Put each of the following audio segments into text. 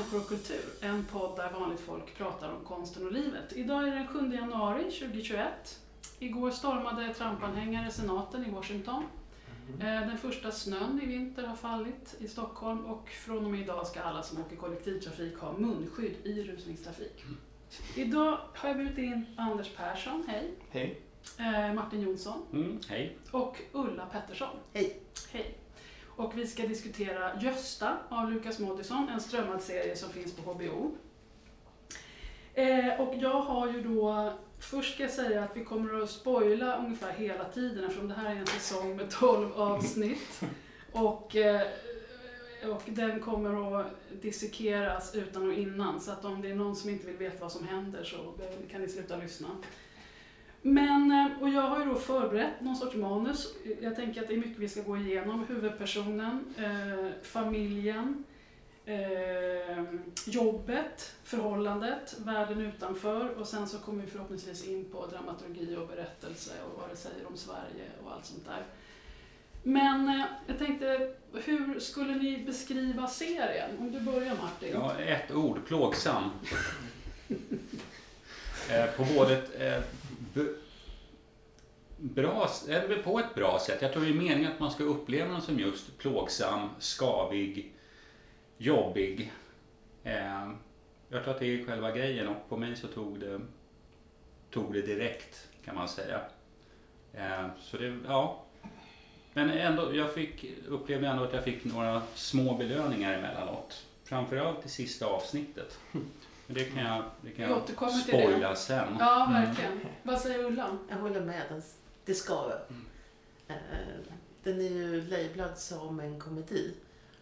Människor och kultur, en podd där vanligt folk pratar om konsten och livet. Idag är det den 7 januari 2021. Igår stormade Trumpanhängare senaten i Washington. Eh, Den första snön i vinter har fallit i Stockholm och från och med idag ska alla som åker kollektivtrafik ha munskydd i rusningstrafik. Idag har jag bjudit in Anders Persson, hej. Hej. Eh, Martin Jonsson Mm, hej. och Ulla Pettersson. Hej. Hej. Och vi ska diskutera Gösta av Lukas Moodysson, en strömmad serie som finns på HBO. Eh, och jag har ju då, först ska jag säga att vi kommer att spoila ungefär hela tiden eftersom det här är en säsong med 12 avsnitt. Och, eh, och den kommer att dissekeras utan och innan så att om det är någon som inte vill veta vad som händer så kan ni sluta lyssna. Men, eh, och jag har ju då förberett någon sorts manus. Jag tänker att det är mycket vi ska gå igenom. Huvudpersonen, eh, familjen, eh, jobbet, förhållandet, världen utanför och sen så kommer vi förhoppningsvis in på dramaturgi och berättelse och vad det säger om Sverige och allt sånt där. Men eh, jag tänkte, hur skulle ni beskriva serien? Om du börjar Martin. Ja, ett ord, plågsam. eh, på både eh, bra, eller på ett bra sätt. Jag tror det är meningen att man ska uppleva den som just plågsam, skavig, jobbig. Eh, jag tror att det är själva grejen och på mig så tog det, tog det direkt kan man säga. Eh, så det, ja. Men ändå, jag fick, upplevde ändå att jag fick några små belöningar emellanåt. Framförallt i sista avsnittet. Det kan jag, det kan jag det. spoila sen. Ja, verkligen. Vad säger Ulla? Jag håller med. Den, det ska det. Eh, Den är ju lablad som en komedi.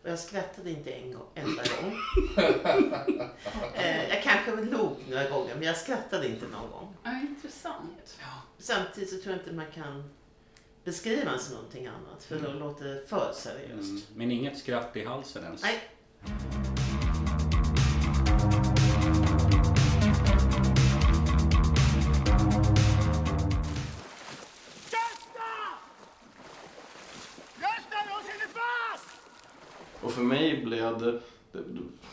Och jag skrattade inte en gång, enda gång. Eh, jag kanske log några gånger, men jag skrattade inte någon gång. Ja, intressant. Samtidigt så tror jag inte man kan beskriva den som någonting annat, för då låter det för seriöst. Mm, men inget skratt i halsen ens. Nej. Hade det,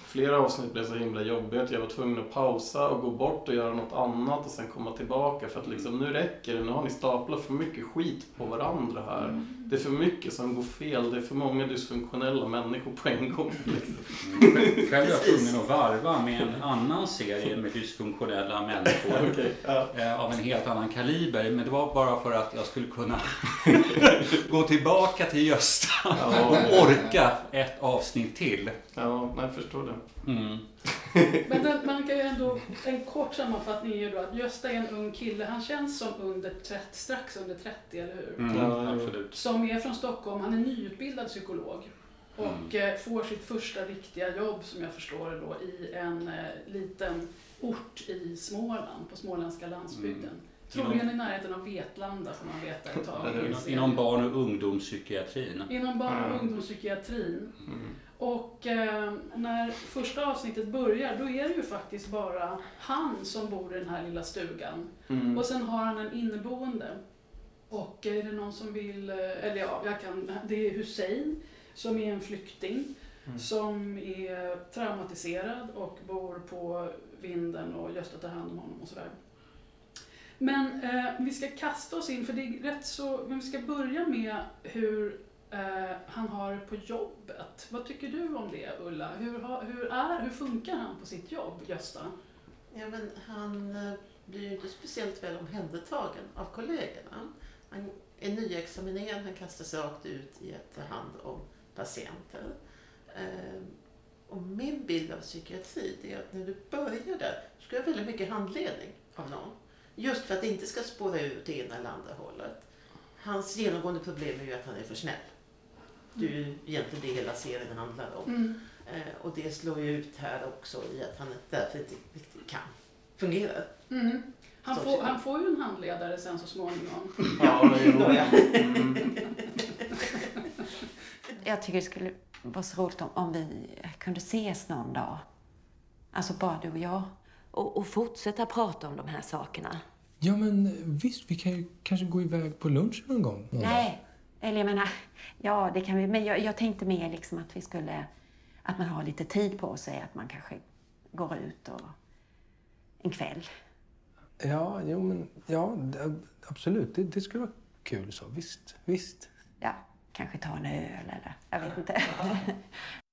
flera avsnitt blev så himla jobbiga att jag var tvungen att pausa och gå bort och göra något annat och sen komma tillbaka för att liksom nu räcker det, nu har ni staplat för mycket skit på varandra här. Mm. Det är för mycket som går fel, det är för många dysfunktionella människor på en gång. Liksom. Mm. Själv är jag tvungen att varva med en annan serie med dysfunktionella människor. Okej, ja. eh, av en helt annan kaliber. Men det var bara för att jag skulle kunna gå tillbaka till Gösta Ja. och orka ett avsnitt till. ja, jag förstår det. Mm. Men den, man kan ju ändå, en kort sammanfattning är ju då att Gösta är en ung kille, han känns som under 30, strax under 30, eller hur? Mm, Ja, absolut. Som är från Stockholm, han är nyutbildad psykolog. Och eh, får sitt första riktiga jobb, som jag förstår det då, i en eh, liten ort i Småland, på småländska landsbygden. Troligen i närheten av Vetlanda får man veta ett tag. Inom, inom barn och ungdomspsykiatrin. Inom barn och Mm. ungdomspsykiatrin. Mm. Och eh, när första avsnittet börjar, då är det ju faktiskt bara han som bor i den här lilla stugan. Mm. Och sen har han en inneboende. Och är det någon som vill, eh, eller ja, jag kan, det är Hussein som är en flykting. Mm. Som är traumatiserad och bor på vinden och Gösta tar hand om honom och sådär. Men eh, vi ska kasta oss in, för det är rätt så, men vi ska börja med hur eh, han har på jobbet. Vad tycker du om det Ulla? Hur, hur, är, hur funkar han på sitt jobb, Gösta? Ja, men han eh, blir ju inte speciellt väl omhändertagen av kollegorna. Han är nyexaminerad, han kastas rakt ut i att ta hand om patienter. Eh, Och min bild av psykiatri det är att när du börjar där så ska du ha väldigt mycket handledning av någon. Just för att det inte ska spåra ur det ena eller andra hållet. Hans genomgående problem är ju att han är för snäll. Det är ju egentligen det hela serien handlar om. Eh, Och det slår ju ut här också i att han därför inte riktigt kan fungera. Mm. Han, får, han får ju en handledare sen så småningom. Ja, jo. Då, ja. Mm. Jag tycker det skulle vara så roligt om, om vi kunde ses någon dag. Alltså bara du och jag. Och, och fortsätta prata om de här sakerna. Ja, men visst, vi kan ju kanske gå iväg på lunch någon gång. någon dag. Nej, eller jag menar, ja det kan vi, men jag, jag tänkte mer liksom att vi skulle, att man har lite tid på sig, att man kanske går ut och en kväll. Ja, jo, men, ja absolut. Det, det skulle vara kul så. Visst, visst. Ja, kanske ta en öl eller jag vet inte.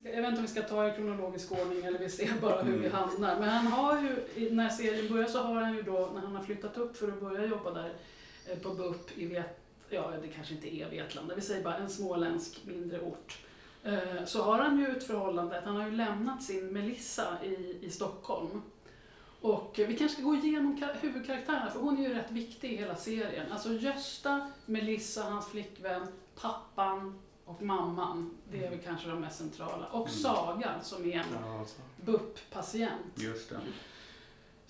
Jag vet inte om vi ska ta i kronologisk ordning eller vi ser bara hur vi hamnar. Men han har ju, när serien börjar så har han ju då, när han har flyttat upp för att börja jobba där eh, på BUP i Vet, ja det kanske inte är Vetlanda, vi säger bara en småländsk mindre ort. Eh, Så har han ju ett förhållande, att han har ju lämnat sin Melissa i, i Stockholm. Och vi kanske ska gå igenom kar- huvudkaraktärerna, för hon är ju rätt viktig i hela serien. Alltså Gösta, Melissa, hans flickvän, pappan och mamman. Det är väl kanske de mest centrala. Och Saga som är en. BUP-patient Just det.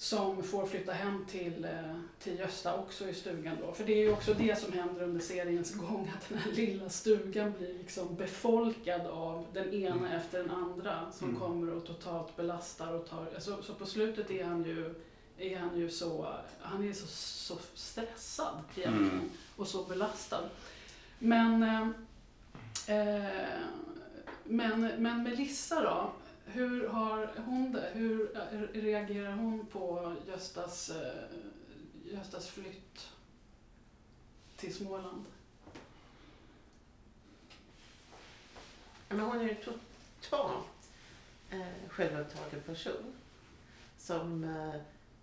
Som får flytta hem till, eh, till Gösta också i stugan då. För det är ju också det som händer under seriens gång, att den här lilla stugan blir liksom befolkad av den ena efter den andra som Mm. kommer och totalt belastar och tar, alltså, så på slutet är han ju, är han ju så, han är så, så stressad egentligen Mm. och så belastad. Men, eh, eh, men, men Melissa då? Hur har hon det? Hur eh, reagerar hon på Göstas, eh, Göstas flytt till Småland? Men hon är ju totalt eh, självupptagen person. Som eh,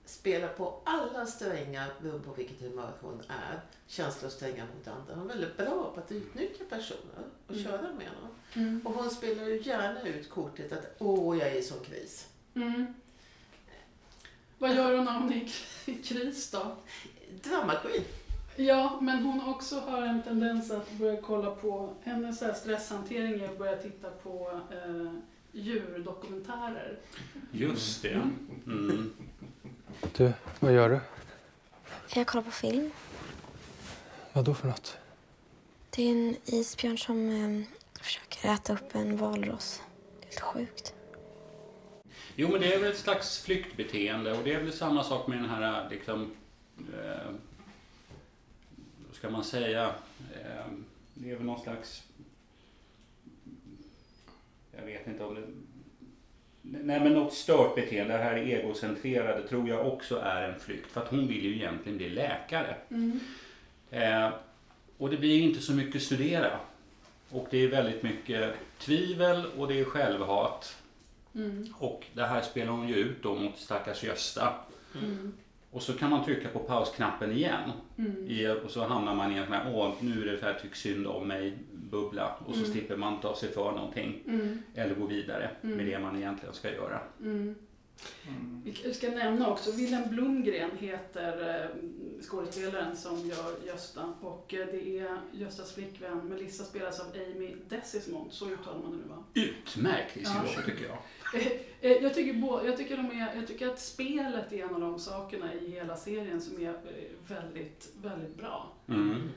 spelar på alla strängar beroende på vilket humör hon är. Känslosträngar mot andra. Hon är väldigt bra på att utnyttja personer och Mm. köra med dem. Och hon spelar ju gärna ut kortet att åh, jag är i sån kris. Mm. Vad gör hon när hon är i kris då? Drama queen. Ja, men hon också har en tendens att börja kolla på, hennes stresshantering är att börja titta på eh, djurdokumentärer. Just det. Mm. Du, vad gör du? Jag kollar på film. Vad då för något? Det är en isbjörn som eh, försöker äta upp en är helt sjukt. Jo, men det är väl ett slags flyktbeteende och det är väl samma sak med den här liksom... Eh, vad ska man säga? Eh, det är väl någon slags... Jag vet inte om det... Nej, men något stört beteende, det här egocentrerade, tror jag också är en flykt. För att hon vill ju egentligen bli läkare. Eh, och det blir ju inte så mycket studera. Och det är väldigt mycket tvivel och det är självhat. Mm. Och det här spelar hon ju ut då mot stackars Gösta. Mm. Och så kan man trycka på pausknappen igen. Mm. I, och så hamnar man i en sån här, åh nu är det så här tyck synd om mig bubbla. Och så Mm. slipper man ta sig för någonting. Mm. Eller gå vidare Mm. med det man egentligen ska göra. Mm. Vi ska nämna också, Willem Blomgren heter eh, skådespelaren som gör Gösta och eh, det är Göstas flickvän Melissa spelas av Amy Desismond, så uttalar man det nu va? Utmärkt i sin Ja. roll tycker jag. Eh, Jag tycker, bo- jag, tycker de är, jag tycker att spelet är en av de sakerna i hela serien som är eh, väldigt, väldigt bra. Mm.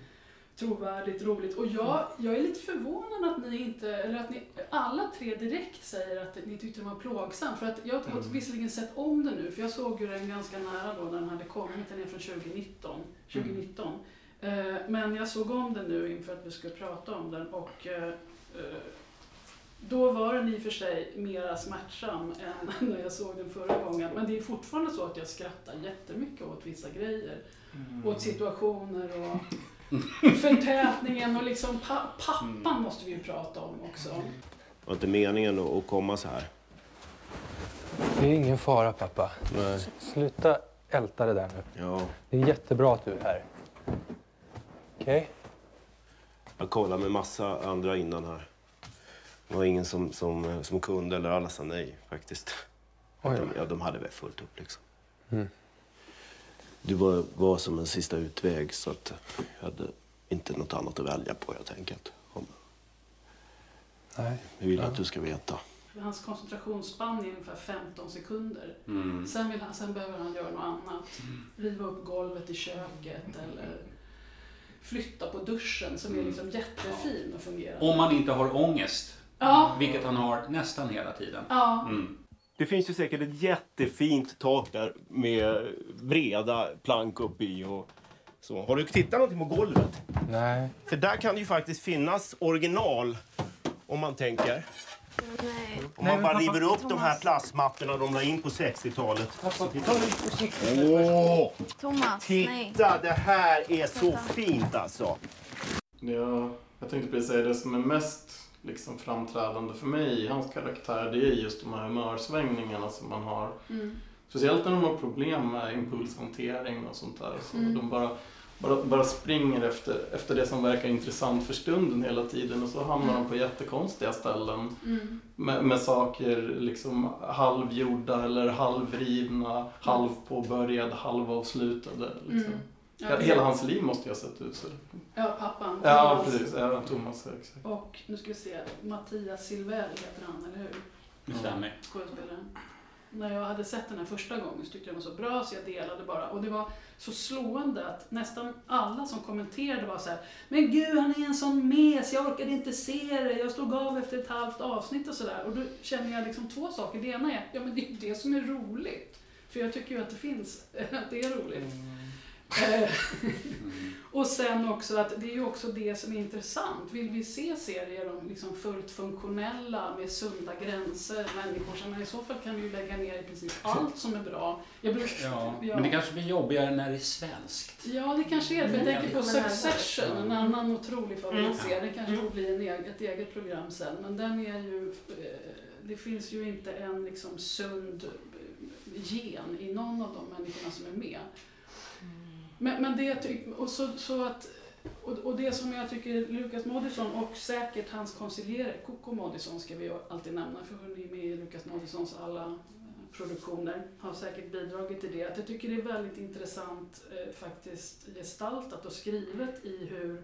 Trovärdigt, roligt. Och jag, jag är lite förvånad att ni inte, eller att ni alla tre direkt säger att ni tyckte den var plågsam. För att jag har visserligen sett om den nu, för jag såg ju den ganska nära då när den hade kommit, den är från 2019. 2019. Eh, Men jag såg om den nu inför att vi skulle prata om den och då var den i och för sig mera smärtsam än när jag såg den förra gången. Men det är fortfarande så att jag skrattar jättemycket åt vissa grejer. Åt situationer och förtätningen och liksom pa pappan måste vi ju prata om också. Det var inte meningen att komma så här. Det är ingen fara, pappa. Nej. Sluta älta det där nu. Ja, Det är jättebra att du är här. Okej? jag kollade med massa andra innan här. Det var ingen som, som, som kunde eller alla sa nej faktiskt. Oj. De, ja, de hade väl fullt upp liksom. Mm. Du var, var som en sista utväg så att jag hade inte något annat att välja på helt enkelt. Om- Nej. Jag vill Ja. att du ska veta. Hans koncentrationsspann är ungefär 15 sekunder. Mm. Sen, vill han, sen behöver han göra något annat. Riva upp golvet i köket eller flytta på duschen som är liksom jättefin och fungerar. Om man inte har ångest, Ja, vilket han har nästan hela tiden. ja. Mm. Det finns ju säkert ett jättefint tak där med breda plank uppe i och så. Har du tittat någonting på golvet? Nej. För där kan det ju faktiskt finnas original om man tänker. Nej. Om man bara men river upp de här plastmattorna de la in på 60-talet. Ta lite försiktigt. Åh! Thomas, nej. Titta, det här är så fint alltså. Jag, jag tänkte precis säga det som är mest liksom, framträdande för mig i hans karaktär det är just de här humörsvängningarna som man har. Mm. Speciellt när de har problem med impulshantering och sånt där. Så Mm. De bara, bara, bara springer efter, efter det som verkar intressant för stunden hela tiden och så hamnar de på jättekonstiga ställen Mm. med, med saker liksom halvgjorda eller halvrivna, halvpåbörjade, halvavslutade. Liksom. Mm. Ja, Hela hans liv måste ju ha sett ut så. Ja, pappan. Ja, Thomas. precis. Ja, Thomas, exakt. Och nu ska vi se, Mattias Silvel heter han, eller hur? Det stämmer. Skådespelaren. När jag hade sett den här första gången så tyckte jag den var så bra så jag delade bara. Och det var så slående att nästan alla som kommenterade var så här Men gud, han är en sån mes, jag orkade inte se det, jag stod av efter ett halvt avsnitt och sådär. Och då känner jag liksom två saker. Det ena är, ja men det är ju det som är roligt. För jag tycker ju att det finns, att det är roligt. Eh, och sen också att det är ju också det som är intressant. Vill vi se serier om liksom fullt funktionella med sunda gränser, människor som men i så fall kan vi ju lägga ner i princip allt som är bra. Jag bruk, Ja, ja. men det kanske blir jobbigare när det är svenskt. Ja, det kanske är det. Jag tänker på Succession, en annan otrolig favoritserie. Den kanske Mm. får bli en egen, ett eget program sen. Men den är ju... eh, Det finns ju inte en liksom sund eh, gen i någon av de människorna som är med. Men, men det tyck. Och, så, så att, och, och det som jag tycker Lukas Moodysson och säkert hans konsiljerare, Coco Moodysson ska vi alltid nämna för hon är med i Lukas Moodyssons alla eh, produktioner har säkert bidragit till det. Att jag tycker det är väldigt intressant eh, faktiskt gestaltat och skrivet i hur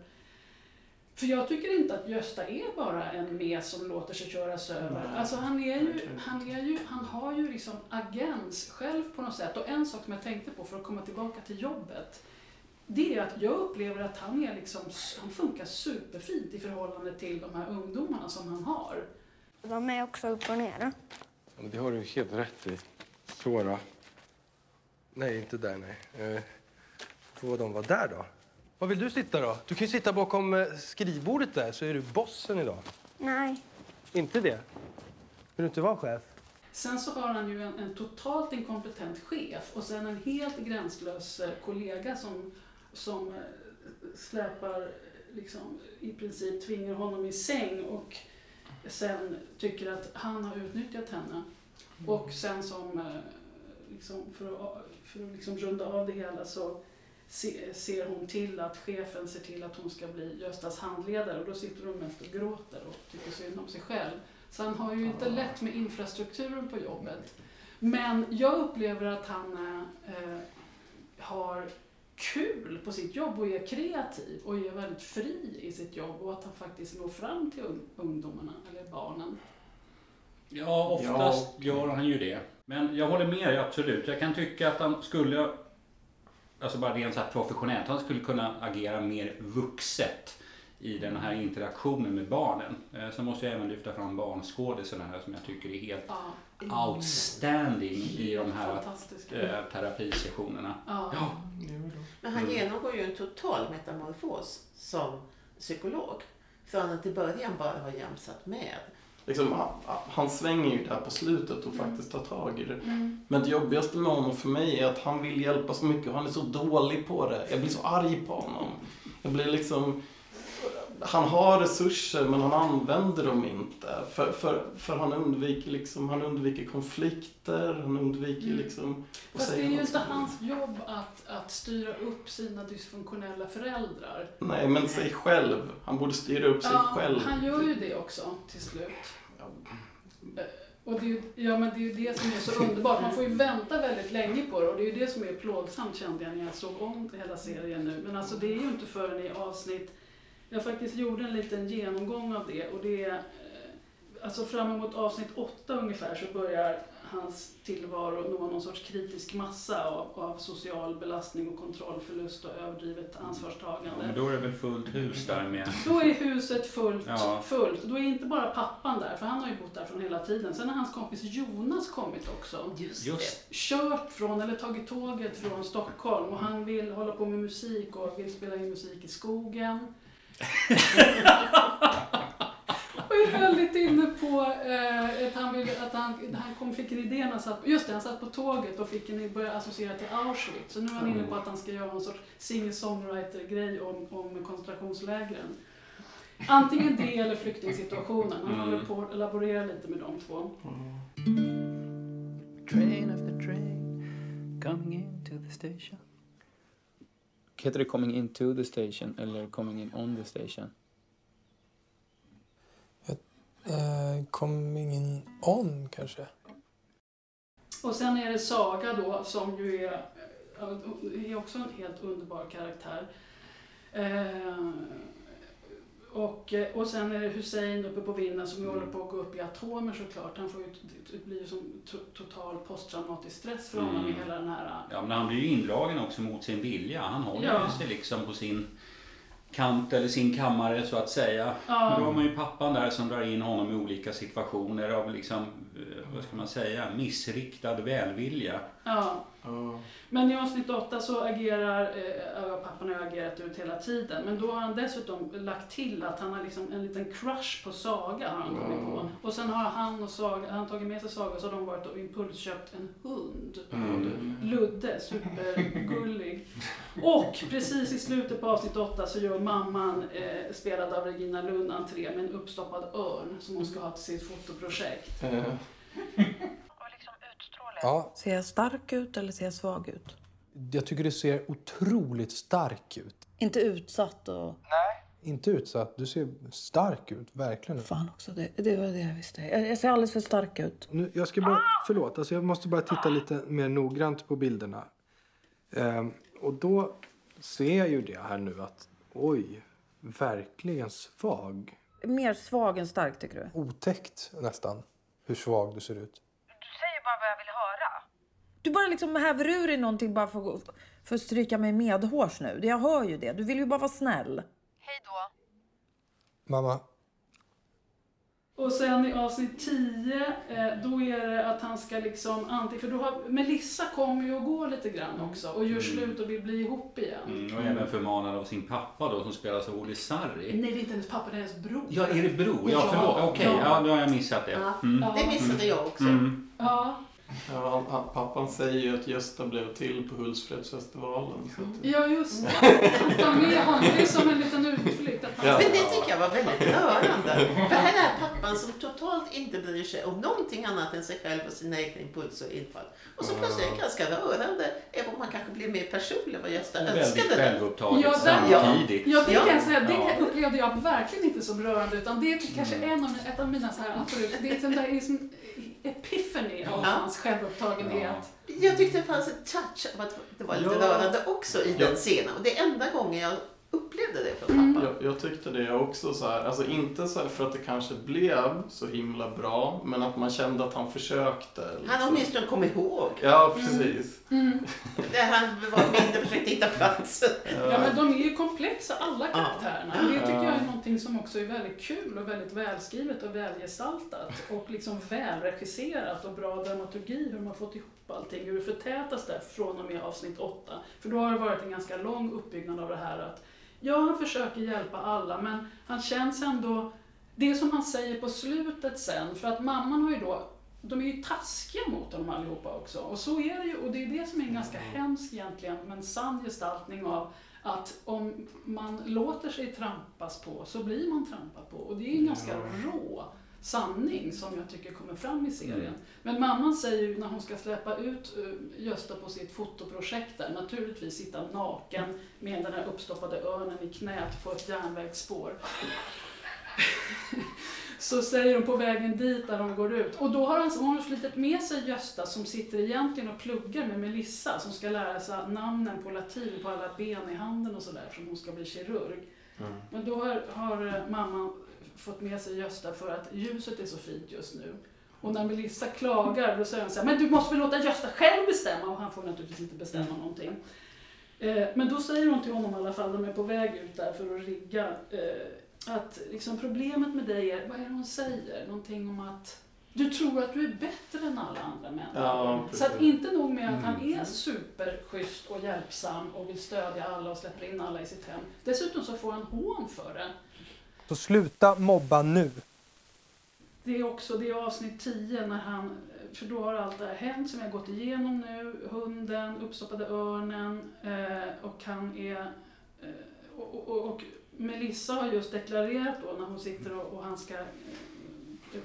för jag tycker inte att Gösta är bara en mes som låter sig köras över. Nej, Alltså han, är ju, han, är ju, han har ju liksom agens själv på något sätt. Och en sak som jag tänkte på för att komma tillbaka till jobbet. Det är att jag upplever att han, är liksom, han funkar superfint i förhållande till de här ungdomarna som han har. De är också upp och ner. Ja, det har du helt rätt i. Så då. Nej, inte där, nej. Eh, får de vara där då? Var vill du sitta då? Du kan ju sitta bakom eh, skrivbordet där så är du bossen idag. Nej. Inte det? Vill du inte vara chef? Sen så har han ju en, en totalt inkompetent chef och sen en helt gränslös eh, kollega som, som eh, släpar, liksom, i princip tvingar honom i säng och sen tycker att han har utnyttjat henne. Och sen som, liksom, för att, för att liksom runda av det hela så ser hon till att chefen ser till att hon ska bli Göstas handledare och då sitter hon mest och gråter och tycker synd om sig själv. Så han har ju inte lätt med infrastrukturen på jobbet. Men jag upplever att han eh, har kul på sitt jobb och är kreativ och är väldigt fri i sitt jobb och att han faktiskt når fram till un- ungdomarna eller barnen. Ja, oftast gör han ju det. Men jag håller med absolut. Jag kan tycka att han skulle, alltså bara rent så här professionellt, han skulle kunna agera mer vuxet i den här interaktionen med barnen. Eh, Sen måste jag även lyfta fram barnskådisarna här som jag tycker är helt Ja, outstanding i de här eh, terapisessionerna. Ja. Ja, Men han genomgår ju en total metamorfos som psykolog. Från att i början bara ha jämsat med. Liksom, han, svänger ju där på slutet och faktiskt tar tag i det. Mm. Men det jobbigaste med honom för mig är att han vill hjälpa så mycket och han är så dålig på det. Jag blir så arg på honom. Jag blir liksom... Han har resurser men han använder dem inte. För, för, för han undviker liksom, han undviker konflikter, han undviker Mm. liksom... Fast det är ju inte hans jobb att, att styra upp sina dysfunktionella föräldrar. Nej, men sig själv. Han borde styra upp sig Ja, själv. han gör ju det också till slut. Eh, Och det är, ju, ja, men det är ju det som är så underbart. Man får ju vänta väldigt länge på det och det är ju det som är plågsamt kände jag när jag såg om hela serien nu. Men alltså det är ju inte förrän i avsnitt, jag faktiskt gjorde en liten genomgång av det och det är, eh, alltså fram emot avsnitt åtta ungefär så börjar hans tillvaro nå någon sorts kritisk massa av, av social belastning och kontrollförlust och överdrivet ansvarstagande. men då är det väl fullt hus där med... Då är huset fullt, Ja. fullt. Då är inte bara pappan där, för han har ju bott där från hela tiden. Sen har hans kompis Jonas kommit också. Just, Just Kört från, eller tagit tåget från Stockholm och han vill hålla på med musik och vill spela in musik i skogen. Och är väldigt inne på eh, att han, vill, att han, han kom, fick en idé när han satt, just det, han satt på tåget och fick en, började associera till Auschwitz. Så nu är han inne på att han ska göra någon sorts singer-songwriter-grej om, om koncentrationslägren. Antingen det eller flyktingsituationen. Han Mm. håller på att laborera lite med de två. Train after train coming into the station. Heter det coming into the station eller coming in on the station? Uh, coming in on, kanske? Och sen är det Saga då som ju är, är också en helt underbar karaktär. Eh, och, och sen är det Hussein uppe på vinden som ju håller på att gå upp i atomer såklart. Han får ju, det blir ju som to- total posttraumatisk stress för honom Mm. i hela den här... Ja, men han blir ju indragen också mot sin vilja. Han håller Ja. sig liksom på sin kant eller sin kammare så att säga. Ja. Men då har man ju pappan där som drar in honom i olika situationer av liksom, eh, vad ska man säga, missriktad välvilja. Ja. Men i avsnitt 8 så agerar, eh, pappan har agerat ut hela tiden, men då har han dessutom lagt till att han har liksom en liten crush på Saga har han kommit på. Och sen har han och Saga, han tagit med sig Saga så har de varit och impulsköpt en hund. Mm. Ludde, supergullig. Och precis i slutet på avsnitt 8 så gör mamman, eh, spelad av Regina Lund, entré med en uppstoppad örn som hon ska ha till sitt fotoprojekt. Ja, Ser jag stark ut eller ser jag svag ut? jag tycker det ser otroligt stark ut. Inte utsatt och... Inte utsatt, du ser stark ut, verkligen. Fan också, det, det var det jag visste. Jag, jag ser alldeles för stark ut. Nu, jag ska bara, förlåt, alltså jag måste bara titta lite mer noggrant på bilderna. Ehm, och då ser jag ju det här nu att, oj, verkligen svag. Mer svag än stark tycker du? Otäckt nästan, hur svag du ser ut. säger bara vad jag vill höra. Du bara liksom häver ur dig någonting bara för, för att stryka mig medhårs nu. Jag hör ju det. Du vill ju bara vara snäll. Hej då. Mamma, Och sen i avsnitt 10, eh, då är det att han ska liksom antingen, för då har, Melissa kommer ju och går lite grann också och gör slut och vill bli ihop igen. Mm, och även förmanad av sin pappa då som spelas av Olle Sarri. Nej, det är inte hennes pappa, det är hennes bror. Ja, är det bror? Ja, förlåt. Okej, ja, då har jag missat det. Ja, Mm. det missade jag också. Mm. Ja, Ja, han, han, pappan säger ju att Gösta blev till på Hultsfredsfestivalen. Ja just det. Han tar med honom, det är som en liten utflykt. Ja. Men det tycker jag var väldigt rörande. För här är pappan som totalt inte bryr sig om någonting annat än sig själv och sina egna impulser och infall. Och så plötsligt är det ganska rörande, även om man kanske blir mer personlig vad Gösta Och väldigt önskade. självupptaget Ja, där- samtidigt. Ja, det kan jag säga. Det Ja. upplevde jag verkligen inte som rörande. Utan det är kanske en av, mina- ett av mina så här absolut... Det är sån där liksom epiphany av Ja. hans självupptagenhet. Jag tyckte det fanns en touch av att det var lite Ja. rörande också i Ja. den scenen. Och det är enda gången jag upplevde det från pappa. Jag, jag tyckte det också så här, alltså inte så här för att det kanske blev så himla bra, men att man kände att han försökte. Han liksom. har åtminstone kommit ihåg. Ja, precis. Där han var mindre försökte hitta platsen. Ja, men de är ju komplexa, alla karaktärerna. Det tycker jag är Ja. någonting som också är väldigt kul och väldigt välskrivet och välgestaltat. Och liksom välregisserat och bra dramaturgi, hur de har fått ihop allting. Hur det förtätas där från och med avsnitt åtta. För då har det varit en ganska lång uppbyggnad av det här att ja, han försöker hjälpa alla, men han känns ändå... Det som han säger på slutet sen, för att mamman har ju då de är ju taskiga mot honom allihopa också. Och så är det ju, och det är det som är en ganska hemsk egentligen, men sann gestaltning av att om man låter sig trampas på så blir man trampad på. Och det är en ganska rå sanning som jag tycker kommer fram i serien. Mm. Men mamman säger ju när hon ska släppa ut eh, Gösta på sitt fotoprojekt där, naturligtvis sitta naken med den här uppstoppade örnen i knät på ett järnvägsspår. Så säger hon på vägen dit där de går ut. Och då har han, hon har slitit med sig Gösta som sitter egentligen och pluggar med Melissa som ska lära sig namnen på latin på alla ben i handen och sådär för hon ska bli kirurg. Men då har, har eh, mamman fått med sig Gösta för att ljuset är så fint just nu. Och när Melissa klagar då säger hon så här, men du måste väl låta Gösta själv bestämma och han får naturligtvis inte bestämma någonting. Eh, men då säger hon till honom i alla fall, de är på väg ut där för att rigga, eh, att liksom problemet med dig är, vad är det hon säger? Någonting om att du tror att du är bättre än alla andra människor. Ja, så att inte nog med att han är superschysst och hjälpsam och vill stödja alla och släpper in alla i sitt hem. Dessutom så får han hån för det. Så sluta mobba nu. det är också det är avsnitt 10 när han, för då har allt det här hänt som jag gått igenom nu. Hunden, uppstoppade örnen eh, och han är eh, och, och, och Melissa har just deklarerat då när hon sitter och, och han ska eh,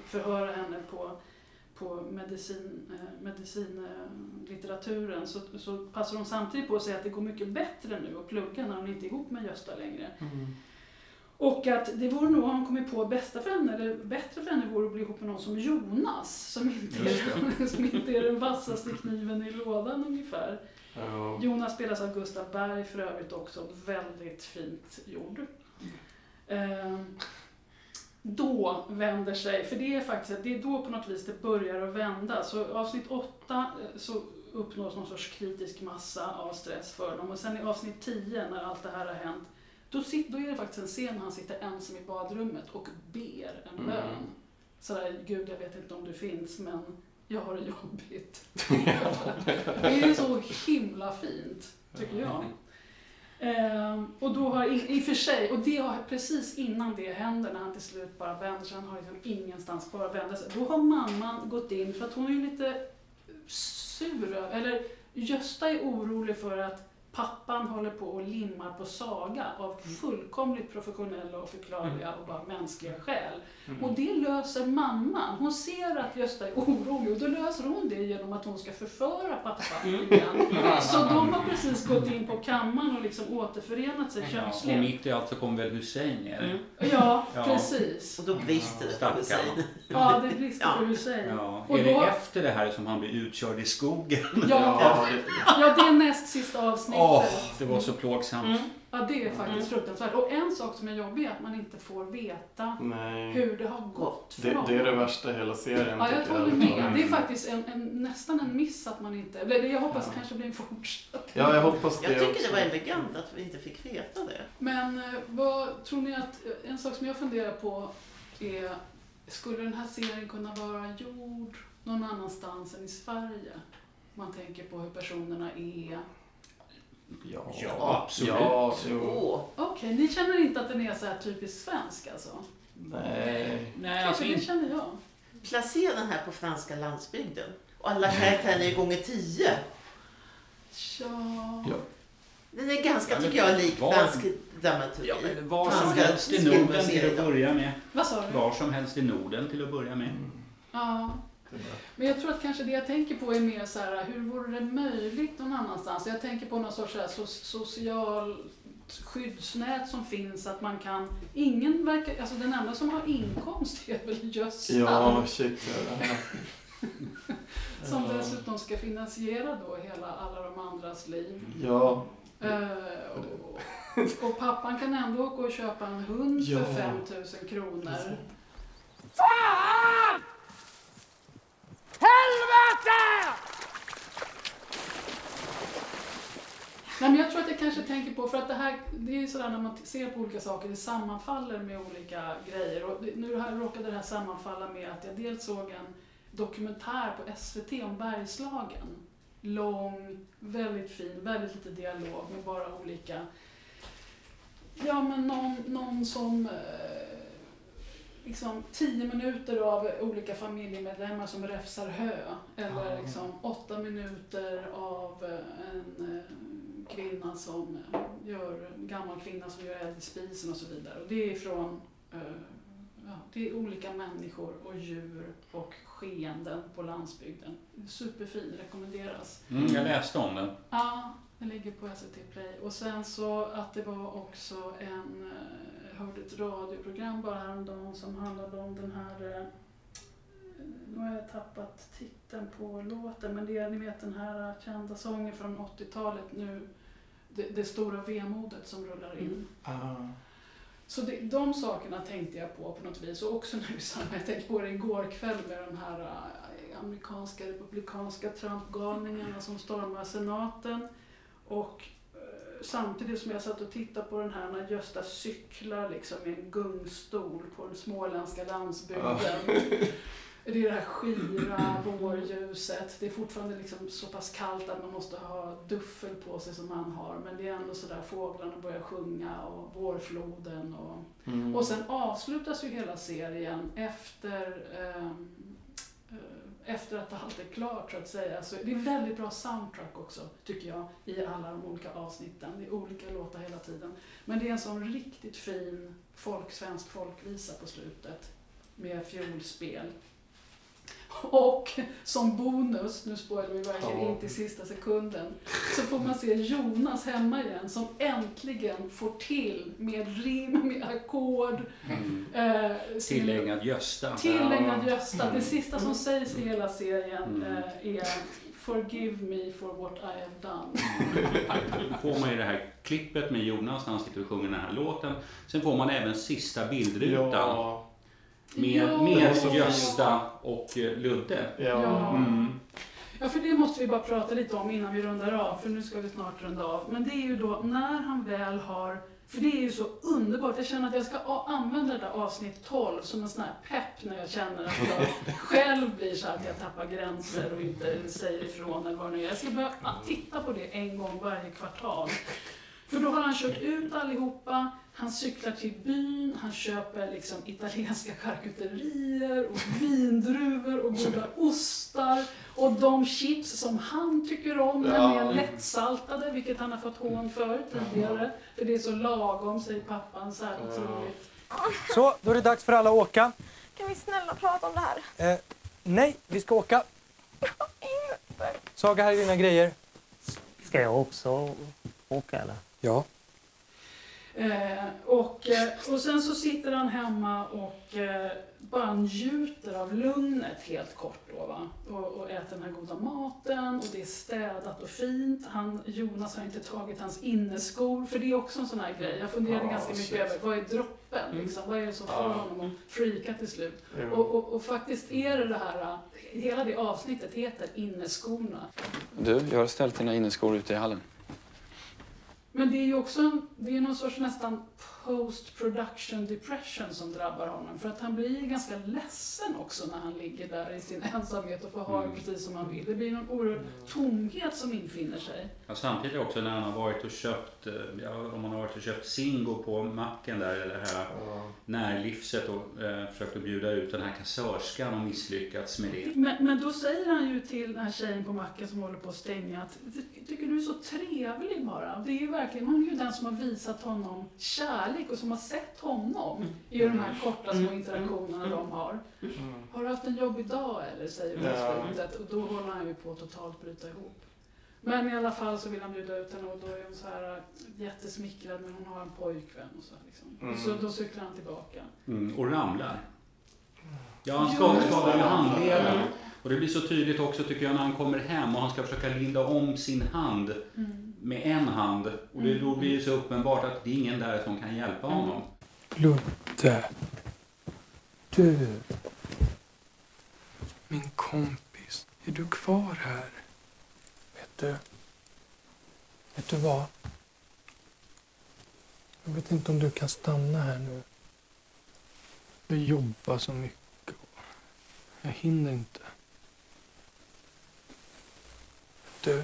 förhöra henne på, på medicin, eh, medicinlitteraturen så, så passar hon samtidigt på att säga att det går mycket bättre nu att plugga när hon inte är ihop med Gösta längre. Och att det vore nog, har hon kommit på, bästa för henne, eller bättre för henne vore att bli ihop med någon som Jonas. Som inte, är, som inte är den vassaste kniven i lådan ungefär. Ja. Jonas spelas av Gustav Berg för övrigt också, väldigt fint gjord. Eh, då vänder sig, för det är faktiskt det är då på något vis det börjar att vända. Så avsnitt 8 så uppnås någon sorts kritisk massa av stress för dem. Och sen i avsnitt 10 när allt det här har hänt, då, sit, då är det faktiskt en scen när han sitter ensam i badrummet och ber en Mm. bön. Sådär, gud jag vet inte om du finns men jag har det jobbigt. det är så himla fint, tycker jag. Ehm, och då har, i, i och för sig, och det har precis innan det händer, när han till slut bara vänder sig, han har liksom ingenstans kvar att vända sig. Då har mamman gått in, för att hon är ju lite sur eller Gösta är orolig för att pappan håller på och limmar på Saga av fullkomligt professionella och förklarliga och bara mänskliga skäl. Mm. Och det löser mamman. Hon ser att Gösta är orolig och då löser hon det genom att hon ska förföra pappan igen. Så de har precis gått in på kammaren och liksom återförenat sig Ja, och könsligt. mitt i allt så kommer väl Hussein ner. Ja, precis. Och då brister det för. Hussein. Ja, det brister för Hussein. Ja. Och Är det då- efter det här som han blir utkörd i skogen? Ja, ja, det är näst sista avsnittet. Åh, det var så plågsamt. Mm. Ja, det är faktiskt fruktansvärt. Och en sak som är jobbig är att man inte får veta Nej. hur det har gått för Det, dem. det är det värsta i hela serien. Ja, jag håller med. Mm. Det är faktiskt en, en, nästan en miss att man inte... Eller jag hoppas Ja. det kanske blir en fortsättning. Ja, jag hoppas det Jag tycker också. det var elegant att vi inte fick veta det. Men eh, vad tror ni att... En sak som jag funderar på är... Skulle den här serien kunna vara gjord någon annanstans än i Sverige? Man tänker på hur personerna är. Ja, Ja, absolut. Ja. Åh, Okej, ni känner inte att den är så här typiskt svensk alltså? Nej. Nej, alltså det inte... känner jag. placera den här på franska landsbygden. Och alla karaktärerna är gånger tio. Ja... Ja. Den är ganska, Ja, men tycker jag, lik var- fransk dramaturgi. Ja, men var som Franska helst i Norden till att börja med. Vad sa du? Var som helst i Norden till att börja med. Ja. Men jag tror att kanske det jag tänker på är mer så här, hur vore det möjligt någon annanstans? Jag tänker på någon sorts så social skyddsnät som finns, att man kan... Ingen verkar... Alltså den enda som har inkomst är väl Gösta? Ja, shit. Som dessutom ska finansiera då hela, alla de andras liv. Ja. Eh, och, och pappan kan ändå gå och köpa en hund Ja. för 5000 kronor. Fan! Där! Nej, men jag tror att jag kanske tänker på, för att det här, det är ju sådär när man ser på olika saker, det sammanfaller med olika grejer. Och nu här råkade det här sammanfalla med att jag dels såg en dokumentär på SVT om Bergslagen. Lång, väldigt fin, väldigt lite dialog med bara olika... Ja, men någon, någon som... Eh, Liksom tio minuter av olika familjemedlemmar som räfsar hö. Eller Ja. liksom åtta minuter av eh, en eh, kvinna som eh, gör, en gammal kvinna som gör eld i spisen och så vidare. Och det är från ja, det är olika människor och djur och skeenden på landsbygden. Superfin, rekommenderas. Mm, jag läste om den. Ja, den ligger på SVT Play. Och sen så att det var också en, hörde ett radioprogram bara häromdagen som handlade om den här, eh, nu har jag tappat titeln på låten, men det är ni vet den här kända sången från 80-talet nu, det, det stora vemodet som rullar in. Ah. Så det, de sakerna tänkte jag på på något vis. Och också nu samband, jag tänkte på det igår kväll med de här äh, amerikanska republikanska Trump-galningarna som stormar senaten. Och eh, samtidigt som jag satt och tittade på den här när Gösta cyklar liksom i en gungstol på den småländska landsbygden. Det är det här skira vårljuset. Det är fortfarande liksom så pass kallt att man måste ha duffel på sig som han har. Men det är ändå sådär fåglarna börjar sjunga och vårfloden. Och, Mm. och sen avslutas ju hela serien efter, eh, efter att allt är klart så att säga. Så det är väldigt bra soundtrack också tycker jag i alla de olika avsnitten. Det är olika låtar hela tiden. Men det är en sån riktigt fin folk, svensk folkvisa på slutet med fiolspel. Och som bonus, nu spoilar vi verkligen Ja. inte i sista sekunden, så får man se Jonas hemma igen som äntligen får till med rim, med ackord. Mm. Eh, Tillägnad Gösta. Tillägnad Gösta. Mm. Det sista som sägs i hela serien Mm. eh, är Forgive me for what I have done. Då får man ju det här klippet med Jonas när han sitter och sjunger den här låten. Sen får man även sista bildrutan. Ja. Med, med Gösta och eh, Ludde. Ja. Mm. Ja, för det måste vi bara prata lite om innan vi rundar av, för nu ska vi snart runda av. Men det är ju då när han väl har, för det är ju så underbart, jag känner att jag ska använda det där avsnitt 12 som en sån här pepp när jag känner att jag själv blir så att jag tappar gränser och inte säger ifrån eller vad det nu är. Jag ska börja titta på det en gång varje kvartal. För då har han kört ut allihopa, han cyklar till byn, han köper liksom italienska charkuterier och vindruvor och goda ostar och de chips som han tycker om, Ja. nämligen lättsaltade, vilket han har fått hån för tidigare. För det är så lagom, säger pappan, så här otroligt. Så, då är det dags för alla att åka. Kan vi snälla prata om det här? Eh, nej, vi ska åka. Saga, här är dina grejer. Ska jag också åka eller? Ja. Eh, och, eh, och sen så sitter han hemma och eh, bara njuter av lugnet helt kort då va. Och, och äter den här goda maten och det är städat och fint. Han, Jonas har inte tagit hans inneskor, för det är också en sån här grej. Jag funderade Ja, ganska mycket shit. över, vad är droppen liksom? Vad är det som får honom att freaka till slut? Jo. Och, och, och faktiskt är det det här, eh, hela det avsnittet heter inneskorna. Du, jag har ställt dina inneskor ute i hallen. Men det är ju också en, det är någon sorts nästan post-production depression som drabbar honom. För att han blir ganska ledsen också när han ligger där i sin ensamhet och får ha det Mm. precis som han vill. Det blir någon oerhörd tomhet som infinner sig. Ja, samtidigt också när han har varit och köpt, eh, ja, om man har varit och köpt Singo på macken där, eller det här närlivset och eh, försökt att bjuda ut den här kassörskan och misslyckats med det. Men, men då säger han ju till den här tjejen på macken som håller på att stänga att "Jag tycker du är så trevlig bara. Det är ju verkligen, hon är ju den som har visat honom kärlek och som har sett honom i de här korta små interaktionerna de har. Har du haft en jobbig dag eller? säger hon Ja. slutet och då håller han ju på att totalt bryta ihop. Men i alla fall så vill han bjuda ut henne och då är hon så här äh, jättesmickrad men hon har en pojkvän och så liksom. Mm. Så då cyklar han tillbaka. Mm, och ramlar. Ja, han skadar, ju det. handleden. Och det blir så tydligt också tycker jag när han kommer hem och han ska försöka linda om sin hand Mm. Med en hand. Och det, då blir det så uppenbart att det är ingen där som kan hjälpa honom. Ludde. Du. Min kompis. Är du kvar här? Vet du? Vet du vad? Jag vet inte om du kan stanna här nu. Jag jobbar så mycket. Jag hinner inte. Du.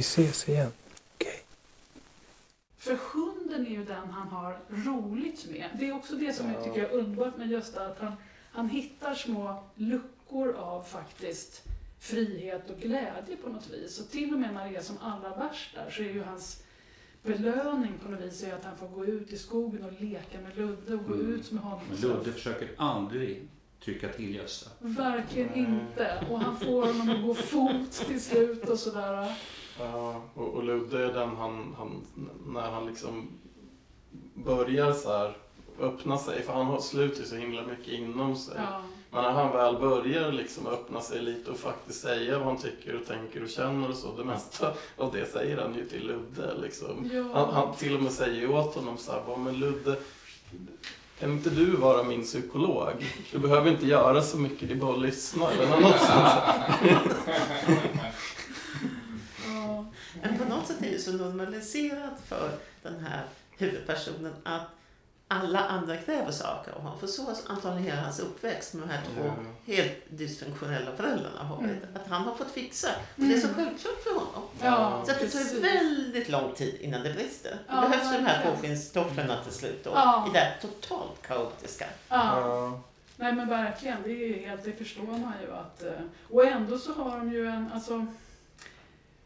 Vi ses igen. För hunden är ju den han har roligt med. Det är också det som jag tycker är underbart med Gösta, att han, han hittar små luckor av faktiskt frihet och glädje på något vis. Och till och med när det är som allra värst där så är ju hans belöning på något vis är att han får gå ut i skogen och leka med Ludde och gå Mm. ut med honom. Men. Ludde försöker aldrig trycka till Gösta. Verkligen inte. Och han får honom att gå fot till slut och sådär. Ja, och, och Ludde är den han, han, när han liksom börjar så här öppna sig, för han har slutit så himla mycket inom sig. Ja. Men när han väl börjar liksom öppna sig lite och faktiskt säga vad han tycker och tänker och känner och så, det mesta av det säger han ju till Ludde liksom. Ja. Han, han till och med säger åt honom så här, "Bara, men Ludde, kan inte du vara min psykolog? Du behöver inte göra så mycket, det är bara att lyssna eller något sånt. Men på något sätt är det så normaliserat för den här huvudpersonen att alla andra kräver saker av honom. För så har antagligen hela hans uppväxt med de här två Ja. helt dysfunktionella föräldrarna har varit. Mm. Att han har fått fixa. Och det är så självklart för honom. Ja, så att det tar väldigt lång tid innan det brister. Det Ja, behövs de här verkligen. tvåskinnstofflorna till slut då. Ja. I det här totalt kaotiska. Ja. Nej men verkligen, det är ju helt, det förstår man ju att... eh, Och ändå så har de ju en, alltså...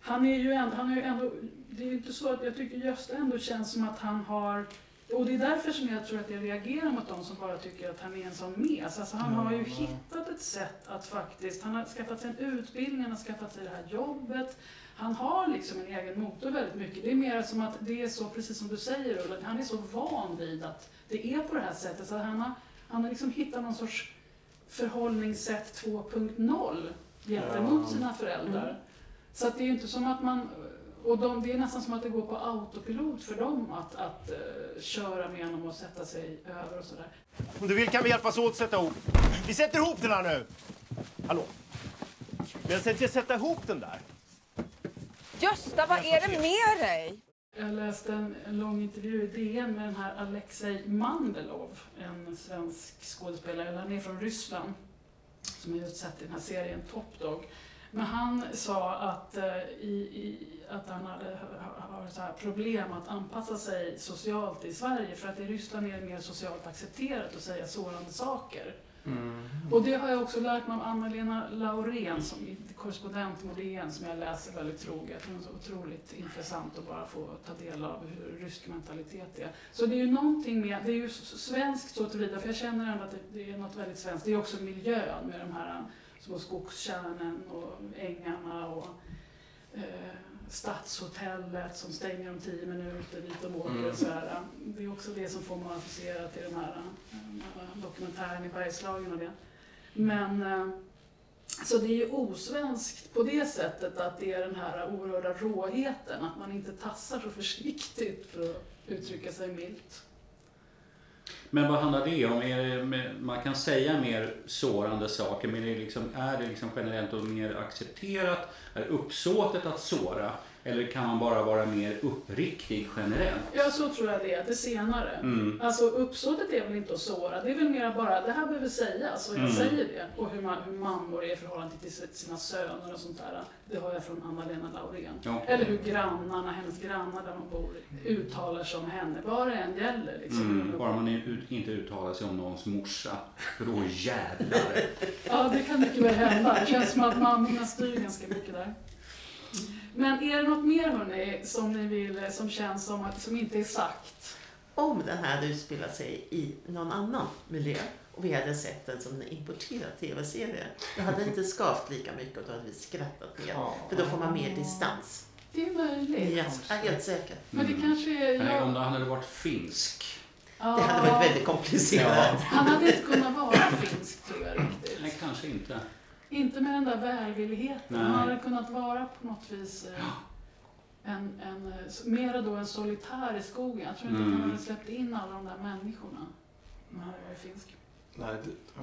Han är ju ändå, han är ju ändå, det är inte så att jag tycker Gösta ändå känns som att han har och det är därför som jag tror att jag reagerar mot de som bara tycker att han är en sån mes. Alltså han har ju hittat ett sätt att faktiskt, han har skaffat sig en utbildning, han har skaffat sig det här jobbet. Han har liksom en egen motor väldigt mycket. Det är mer som att det är så, precis som du säger Ulla, han är så van vid att det är på det här sättet. Så han har, han har liksom hittat någon sorts förhållningssätt 2.0 gentemot sina föräldrar. Så att det är ju inte som att man... Och de, det är nästan som att det går på autopilot för dem att, att eh, köra med honom och sätta sig över och sådär. Om du vill kan vi hjälpas åt att sätta ihop. Vi sätter ihop den här nu! Hallå? Men jag tänkte sätta ihop den där. Gösta, vad är det med dig? Jag läste en, en lång intervju i DN med den här Alexej Mandelov, en svensk skådespelare, eller han är från Ryssland, som är utsett i den här serien Top Dog. Men han sa att, eh, i, i, att han hade har, så här problem att anpassa sig socialt i Sverige för att i Ryssland är det mer socialt accepterat att säga sårande saker. Mm. Och det har jag också lärt mig av Anna-Lena Laurén som är korrespondent med DN som jag läser väldigt troget. Hon är så otroligt intressant att bara få ta del av hur rysk mentalitet är. Så det är ju någonting med, det är ju svenskt så tillvida, för jag känner ändå att det, det är något väldigt svenskt. Det är också miljön med de här små skogskärnen och ängarna och eh, Stadshotellet som stänger om tio minuter dit de åker Mm. och så här. Det är också det som får mig att associera till den här, eh, den här dokumentären i Bergslagen och det. Men eh, så det är ju osvenskt på det sättet att det är den här oerhörda råheten, att man inte tassar så försiktigt för att uttrycka sig milt. Men vad handlar det om? Är det man kan säga mer sårande saker, men är det, liksom, är det liksom generellt och mer accepterat? Är uppsåtet att såra? Eller kan man bara vara mer uppriktig generellt? Ja, så tror jag det är, det senare. Mm. Alltså uppsåtet är väl inte att såra, det är väl mer bara, det här behöver sägas och jag Mm. säger det. Och hur, man, hur mammor är i förhållande till sina söner och sånt där. Det har jag från Anna-Lena Laurén. Ja. Eller hur grannarna, hennes grannar där hon bor, uttalar sig om henne. Vad det än gäller liksom. Mm, bara man ut, inte uttalar sig om någons morsa, för då jävlar. Ja, det kan mycket väl hända. Det känns som att mammorna styr ganska mycket där. Men är det något mer hörni, som ni vill, som känns som att, som inte är sagt? Om den här hade utspelat sig i någon annan miljö och vi hade sett den som en importerad tv-serie, då hade det inte skavt lika mycket och då hade vi skrattat mer. För då får man mer distans. Det är möjligt. Ja, jag är helt säker. Men det kanske är... Nej, Jag, om han hade varit finsk. Ja. Det hade varit väldigt komplicerat. Han hade inte kunnat vara finsk tror jag riktigt. Nej, kanske inte. Inte med den där välvilligheten. Nej. Han hade kunnat vara på något vis eh, en, en, mera då en solitär i skogen. Jag tror inte att han Mm. hade släppt in alla de där människorna. Om han hade varit finsk. Nej, det, ja.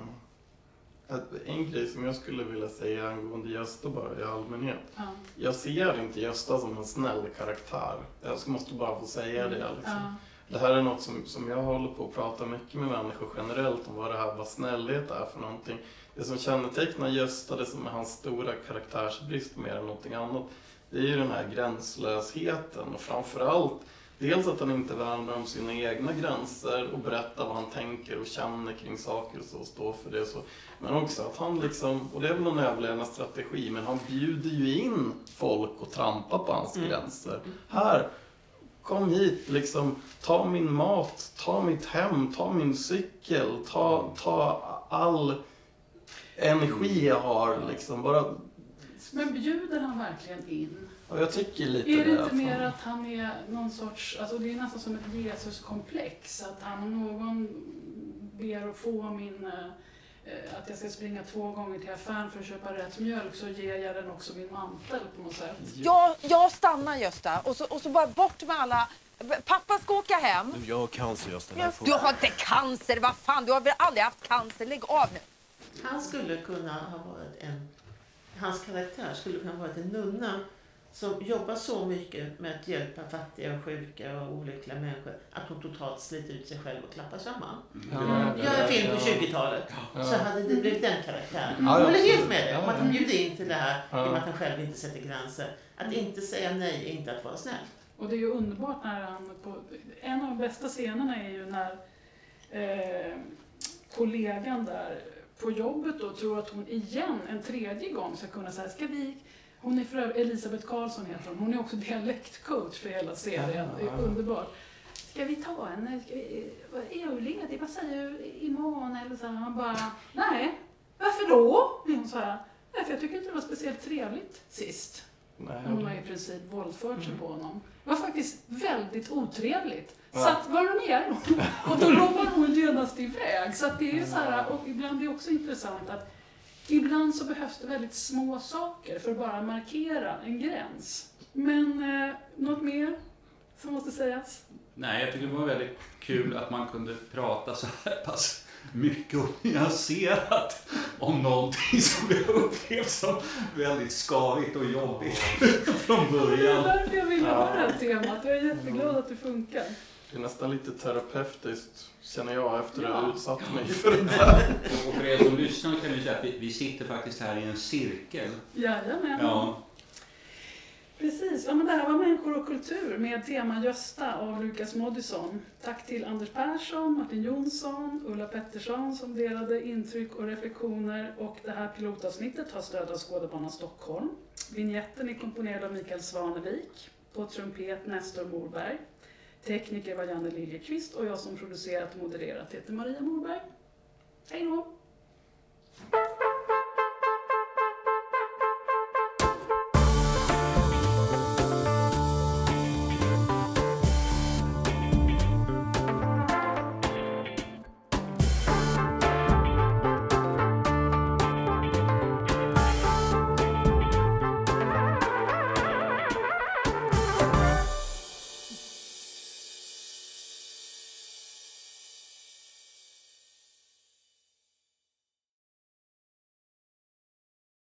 Att En grej som jag skulle vilja säga angående Gösta bara i allmänhet. Ja. Jag ser inte Gösta som en snäll karaktär. Jag måste bara få säga det. Liksom. Ja. Det här är något som, som jag håller på att prata mycket med människor generellt om vad det här, vad snällhet är för någonting. Det som kännetecknar Gösta, det som är hans stora karaktärsbrist mer än någonting annat, det är ju den här gränslösheten och framförallt dels att han inte värnar om sina egna gränser och berättar vad han tänker och känner kring saker och så och står för det. och Så. Men också att han liksom, och det är väl en överlevnadsstrategi, men han bjuder ju in folk och trampar på hans Mm. gränser. Här, kom hit, liksom, ta min mat, ta mitt hem, ta min cykel, ta, ta all energi jag har. Liksom. Bara, Men bjuder han verkligen in? och jag tycker lite Är det det. inte mer fan. att han är någon sorts, alltså det är nästan som ett Jesuskomplex. Att han, om någon ber att få min, eh, att jag ska springa två gånger till affären för att köpa rätt mjölk så ger jag den också min mantel på något sätt. Jag, jag stannar Gösta och så, och så bara bort med alla. Pappa ska åka hem. Jag har cancer Gösta. Du har inte cancer, vad fan, du har väl aldrig haft cancer, lägg av nu. Han skulle kunna ha varit en... Hans karaktär skulle kunna ha varit en nunna som jobbar så mycket med att hjälpa fattiga och sjuka och olyckliga människor att hon totalt sliter ut sig själv och klappar samman. Ja. Gör en film på Ja. 20-talet Ja. så hade det blivit den karaktären. Ja, Jag ja, håller helt med dig om att han bjuder in till det här Ja. i och med att han själv inte sätter gränser. Att inte säga nej är inte att vara snäll. Och det är ju underbart när han på, en av de bästa scenerna är ju när eh, kollegan där på jobbet då tror att hon igen en tredje gång ska kunna säga, ska vi hon är för Elisabeth Karlsson heter hon. Hon är också dialektcoach för hela serien. Det är underbart. Ska vi ta en, ska vi, vad- är jag ledig? Vad säger? Eller så här. Han bara, nej. Varför då? Är hon så här. Nej, för jag tycker inte det var speciellt trevligt sist. Nej, Hon har i princip våldfört Mm. sig på honom. Det var faktiskt väldigt otrevligt. Så att, var det mer? Och då lovar hon genast iväg. Så att det är så här, och ibland är det också intressant att ibland så behövs det väldigt små saker för att bara markera en gräns. Men eh, något mer som måste sägas? Nej, jag tycker det var väldigt kul att man kunde prata så här pass mycket och nyanserat om någonting som vi har upplevt som väldigt skavigt och jobbigt från Det är början. därför jag ville ha det här temat. Jag är jätteglad att det funkar. Det är nästan lite terapeutiskt, känner jag, efter att Ja. ha utsatt mig för det där. Och för er som lyssnar kan vi säga att vi, vi sitter faktiskt här i en cirkel. Jajamän. Ja, Precis, ja, men det här var Människor och kultur med tema Gösta av Lukas Moodysson. Tack till Anders Persson, Martin Jonsson, Ulla Pettersson som delade intryck och reflektioner och det här pilotavsnittet har stöd av Skådebanan Stockholm. Vignetten är komponerad av Mikael Svanevik, på trumpet Nestor Morberg. Tekniker var Janne Liljekvist och jag som producerat och modererat heter Maria Morberg. Hej då!